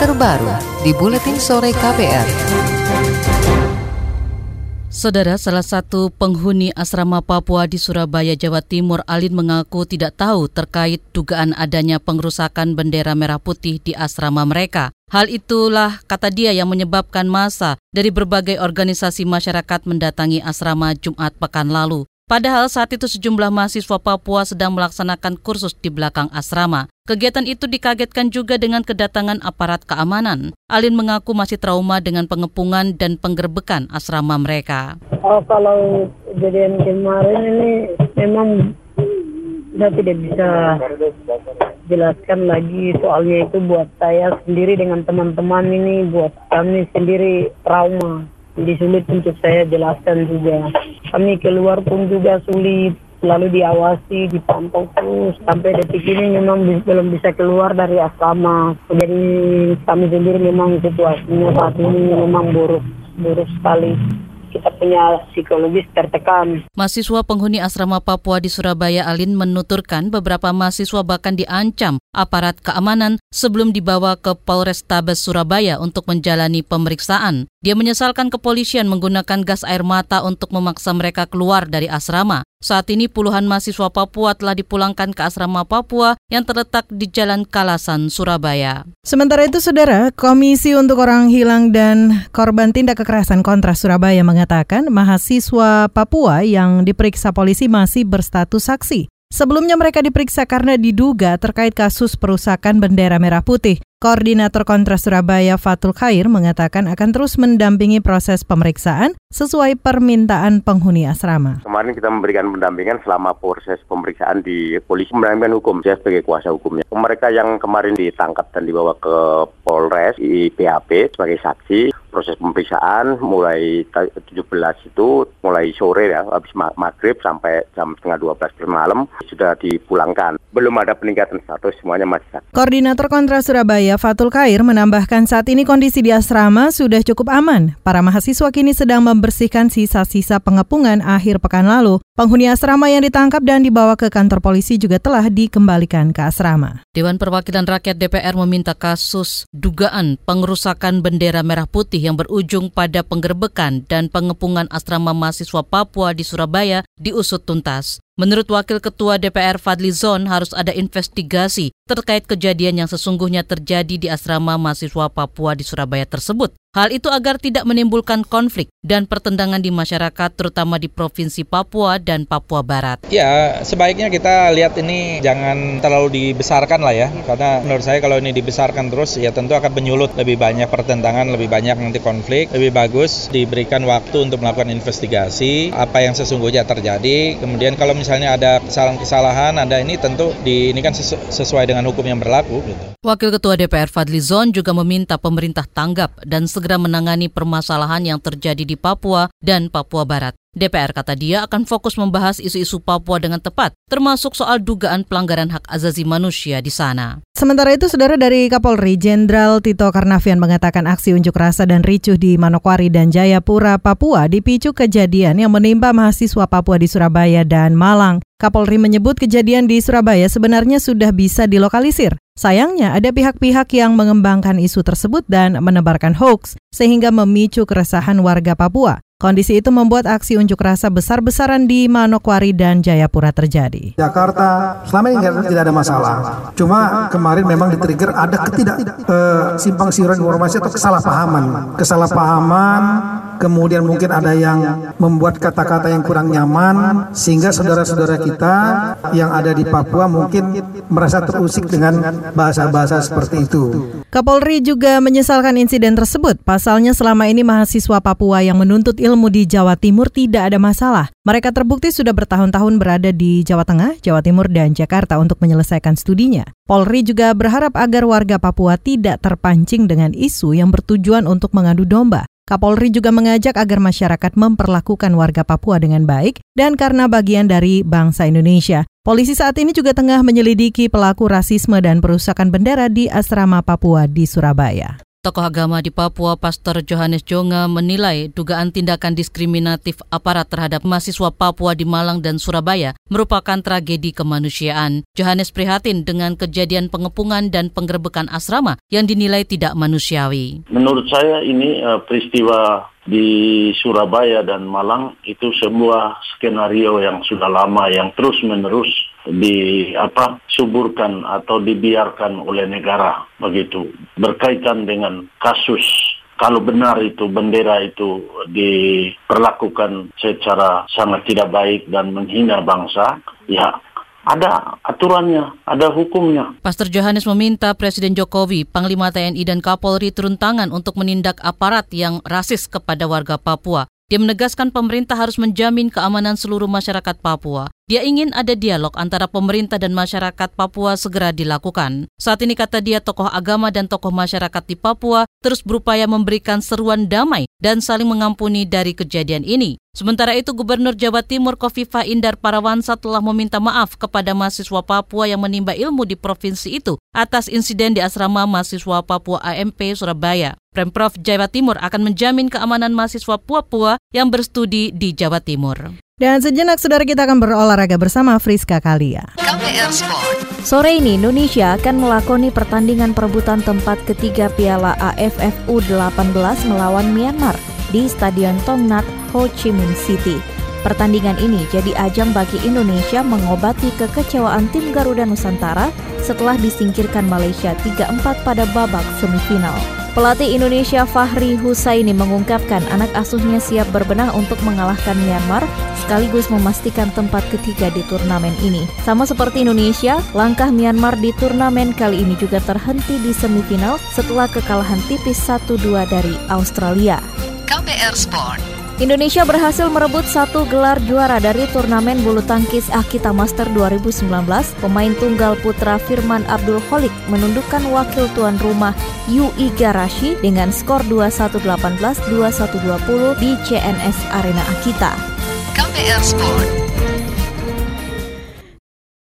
terbaru di Buletin Sore KPR. Saudara, salah satu penghuni asrama Papua di Surabaya, Jawa Timur, Alin mengaku tidak tahu terkait dugaan adanya pengrusakan bendera merah putih di asrama mereka. Hal itulah kata dia yang menyebabkan masa dari berbagai organisasi masyarakat mendatangi asrama Jumat pekan lalu. Padahal saat itu sejumlah mahasiswa Papua sedang melaksanakan kursus di belakang asrama. Kegiatan itu dikagetkan juga dengan kedatangan aparat keamanan. Alin mengaku masih trauma dengan pengepungan dan penggerbekan asrama mereka. Oh, kalau kejadian kemarin ini memang saya tidak bisa jelaskan lagi soalnya itu buat saya sendiri dengan teman-teman ini buat kami sendiri trauma jadi sulit untuk saya jelaskan juga. Kami keluar pun juga sulit, selalu diawasi, dipantau terus. Sampai detik ini memang belum bisa keluar dari asrama. Jadi kami sendiri memang situasinya saat ini memang buruk, buruk sekali kita punya psikologis tertekan. Mahasiswa penghuni asrama Papua di Surabaya Alin menuturkan beberapa mahasiswa bahkan diancam aparat keamanan sebelum dibawa ke Polrestabes Surabaya untuk menjalani pemeriksaan. Dia menyesalkan kepolisian menggunakan gas air mata untuk memaksa mereka keluar dari asrama. Saat ini puluhan mahasiswa Papua telah dipulangkan ke asrama Papua yang terletak di Jalan Kalasan, Surabaya. Sementara itu, Saudara, Komisi untuk Orang Hilang dan Korban Tindak Kekerasan Kontra Surabaya mengatakan mahasiswa Papua yang diperiksa polisi masih berstatus saksi. Sebelumnya mereka diperiksa karena diduga terkait kasus perusakan bendera merah putih. Koordinator Kontra Surabaya Fatul Khair mengatakan akan terus mendampingi proses pemeriksaan sesuai permintaan penghuni asrama. Kemarin kita memberikan pendampingan selama proses pemeriksaan di polisi mendampingkan hukum, saya sebagai kuasa hukumnya. Mereka yang kemarin ditangkap dan dibawa ke Polres di PHP sebagai saksi, proses pemeriksaan mulai 17 itu mulai sore ya habis maghrib sampai jam setengah 12 malam sudah dipulangkan. Belum ada peningkatan status semuanya masih sakit. Koordinator Kontra Surabaya Fatul Kair menambahkan saat ini kondisi di asrama sudah cukup aman. Para mahasiswa kini sedang membersihkan sisa-sisa pengepungan akhir pekan lalu. Penghuni asrama yang ditangkap dan dibawa ke kantor polisi juga telah dikembalikan ke asrama. Dewan Perwakilan Rakyat DPR meminta kasus dugaan pengerusakan bendera merah putih yang berujung pada penggerbekan dan pengepungan asrama mahasiswa Papua di Surabaya diusut tuntas. Menurut Wakil Ketua DPR Fadli Zon harus ada investigasi terkait kejadian yang sesungguhnya terjadi di asrama mahasiswa Papua di Surabaya tersebut. Hal itu agar tidak menimbulkan konflik dan pertendangan di masyarakat terutama di Provinsi Papua dan Papua Barat. Ya, sebaiknya kita lihat ini jangan terlalu dibesarkan lah ya. Karena menurut saya kalau ini dibesarkan terus ya tentu akan menyulut lebih banyak pertentangan, lebih banyak nanti konflik. Lebih bagus diberikan waktu untuk melakukan investigasi apa yang sesungguhnya terjadi. Kemudian kalau misalnya ada kesalahan-kesalahan, ada ini tentu di ini kan sesuai dengan hukum yang berlaku gitu. Wakil Ketua DPR Fadli Zon juga meminta pemerintah tanggap dan segera menangani permasalahan yang terjadi di Papua dan Papua Barat. DPR kata dia akan fokus membahas isu-isu Papua dengan tepat, termasuk soal dugaan pelanggaran hak azazi manusia di sana. Sementara itu, saudara dari Kapolri Jenderal Tito Karnavian mengatakan aksi unjuk rasa dan ricuh di Manokwari dan Jayapura, Papua dipicu kejadian yang menimpa mahasiswa Papua di Surabaya dan Malang. Kapolri menyebut kejadian di Surabaya sebenarnya sudah bisa dilokalisir. Sayangnya, ada pihak-pihak yang mengembangkan isu tersebut dan menebarkan hoax, sehingga memicu keresahan warga Papua. Kondisi itu membuat aksi unjuk rasa besar-besaran di Manokwari dan Jayapura terjadi. Jakarta selama ini tidak ada masalah. Cuma kemarin memang di-trigger ada ketidak uh, simpang siuran informasi atau kesalahpahaman. Kesalahpahaman kemudian mungkin ada yang membuat kata-kata yang kurang nyaman sehingga saudara-saudara kita yang ada di Papua mungkin merasa terusik dengan bahasa-bahasa seperti itu. Kapolri juga menyesalkan insiden tersebut. Pasalnya selama ini mahasiswa Papua yang menuntut ilmu ilmu di Jawa Timur tidak ada masalah. Mereka terbukti sudah bertahun-tahun berada di Jawa Tengah, Jawa Timur, dan Jakarta untuk menyelesaikan studinya. Polri juga berharap agar warga Papua tidak terpancing dengan isu yang bertujuan untuk mengadu domba. Kapolri juga mengajak agar masyarakat memperlakukan warga Papua dengan baik dan karena bagian dari bangsa Indonesia. Polisi saat ini juga tengah menyelidiki pelaku rasisme dan perusakan bendera di asrama Papua di Surabaya. Tokoh agama di Papua, Pastor Johannes Jonga, menilai dugaan tindakan diskriminatif aparat terhadap mahasiswa Papua di Malang dan Surabaya merupakan tragedi kemanusiaan. Johannes prihatin dengan kejadian pengepungan dan penggerbekan asrama yang dinilai tidak manusiawi. Menurut saya ini uh, peristiwa di Surabaya dan Malang itu sebuah skenario yang sudah lama yang terus menerus di apa suburkan atau dibiarkan oleh negara begitu berkaitan dengan kasus kalau benar itu bendera itu diperlakukan secara sangat tidak baik dan menghina bangsa ya ada aturannya, ada hukumnya. Pastor Johannes meminta Presiden Jokowi, Panglima TNI dan Kapolri turun tangan untuk menindak aparat yang rasis kepada warga Papua. Dia menegaskan pemerintah harus menjamin keamanan seluruh masyarakat Papua. Dia ingin ada dialog antara pemerintah dan masyarakat Papua segera dilakukan. Saat ini kata dia tokoh agama dan tokoh masyarakat di Papua terus berupaya memberikan seruan damai dan saling mengampuni dari kejadian ini. Sementara itu Gubernur Jawa Timur Kofifa Indar Parawansa telah meminta maaf kepada mahasiswa Papua yang menimba ilmu di provinsi itu atas insiden di asrama mahasiswa Papua AMP Surabaya. Pemprov Jawa Timur akan menjamin keamanan mahasiswa Papua yang berstudi di Jawa Timur. Dan sejenak saudara kita akan berolahraga bersama Friska Kalia. KPR Sport. Sore ini Indonesia akan melakoni pertandingan perebutan tempat ketiga Piala AFF U18 melawan Myanmar di Stadion Tongnat, Ho Chi Minh City. Pertandingan ini jadi ajang bagi Indonesia mengobati kekecewaan tim Garuda Nusantara setelah disingkirkan Malaysia 3-4 pada babak semifinal. Pelatih Indonesia Fahri Husaini mengungkapkan anak asuhnya siap berbenah untuk mengalahkan Myanmar sekaligus memastikan tempat ketiga di turnamen ini. Sama seperti Indonesia, langkah Myanmar di turnamen kali ini juga terhenti di semifinal setelah kekalahan tipis 1-2 dari Australia. KPR Sport. Indonesia berhasil merebut satu gelar juara dari turnamen bulu tangkis Akita Master 2019. Pemain tunggal putra Firman Abdul Holik menundukkan wakil tuan rumah Yu Igarashi dengan skor 21-18, 21-20 di CNS Arena Akita. KPR Sport.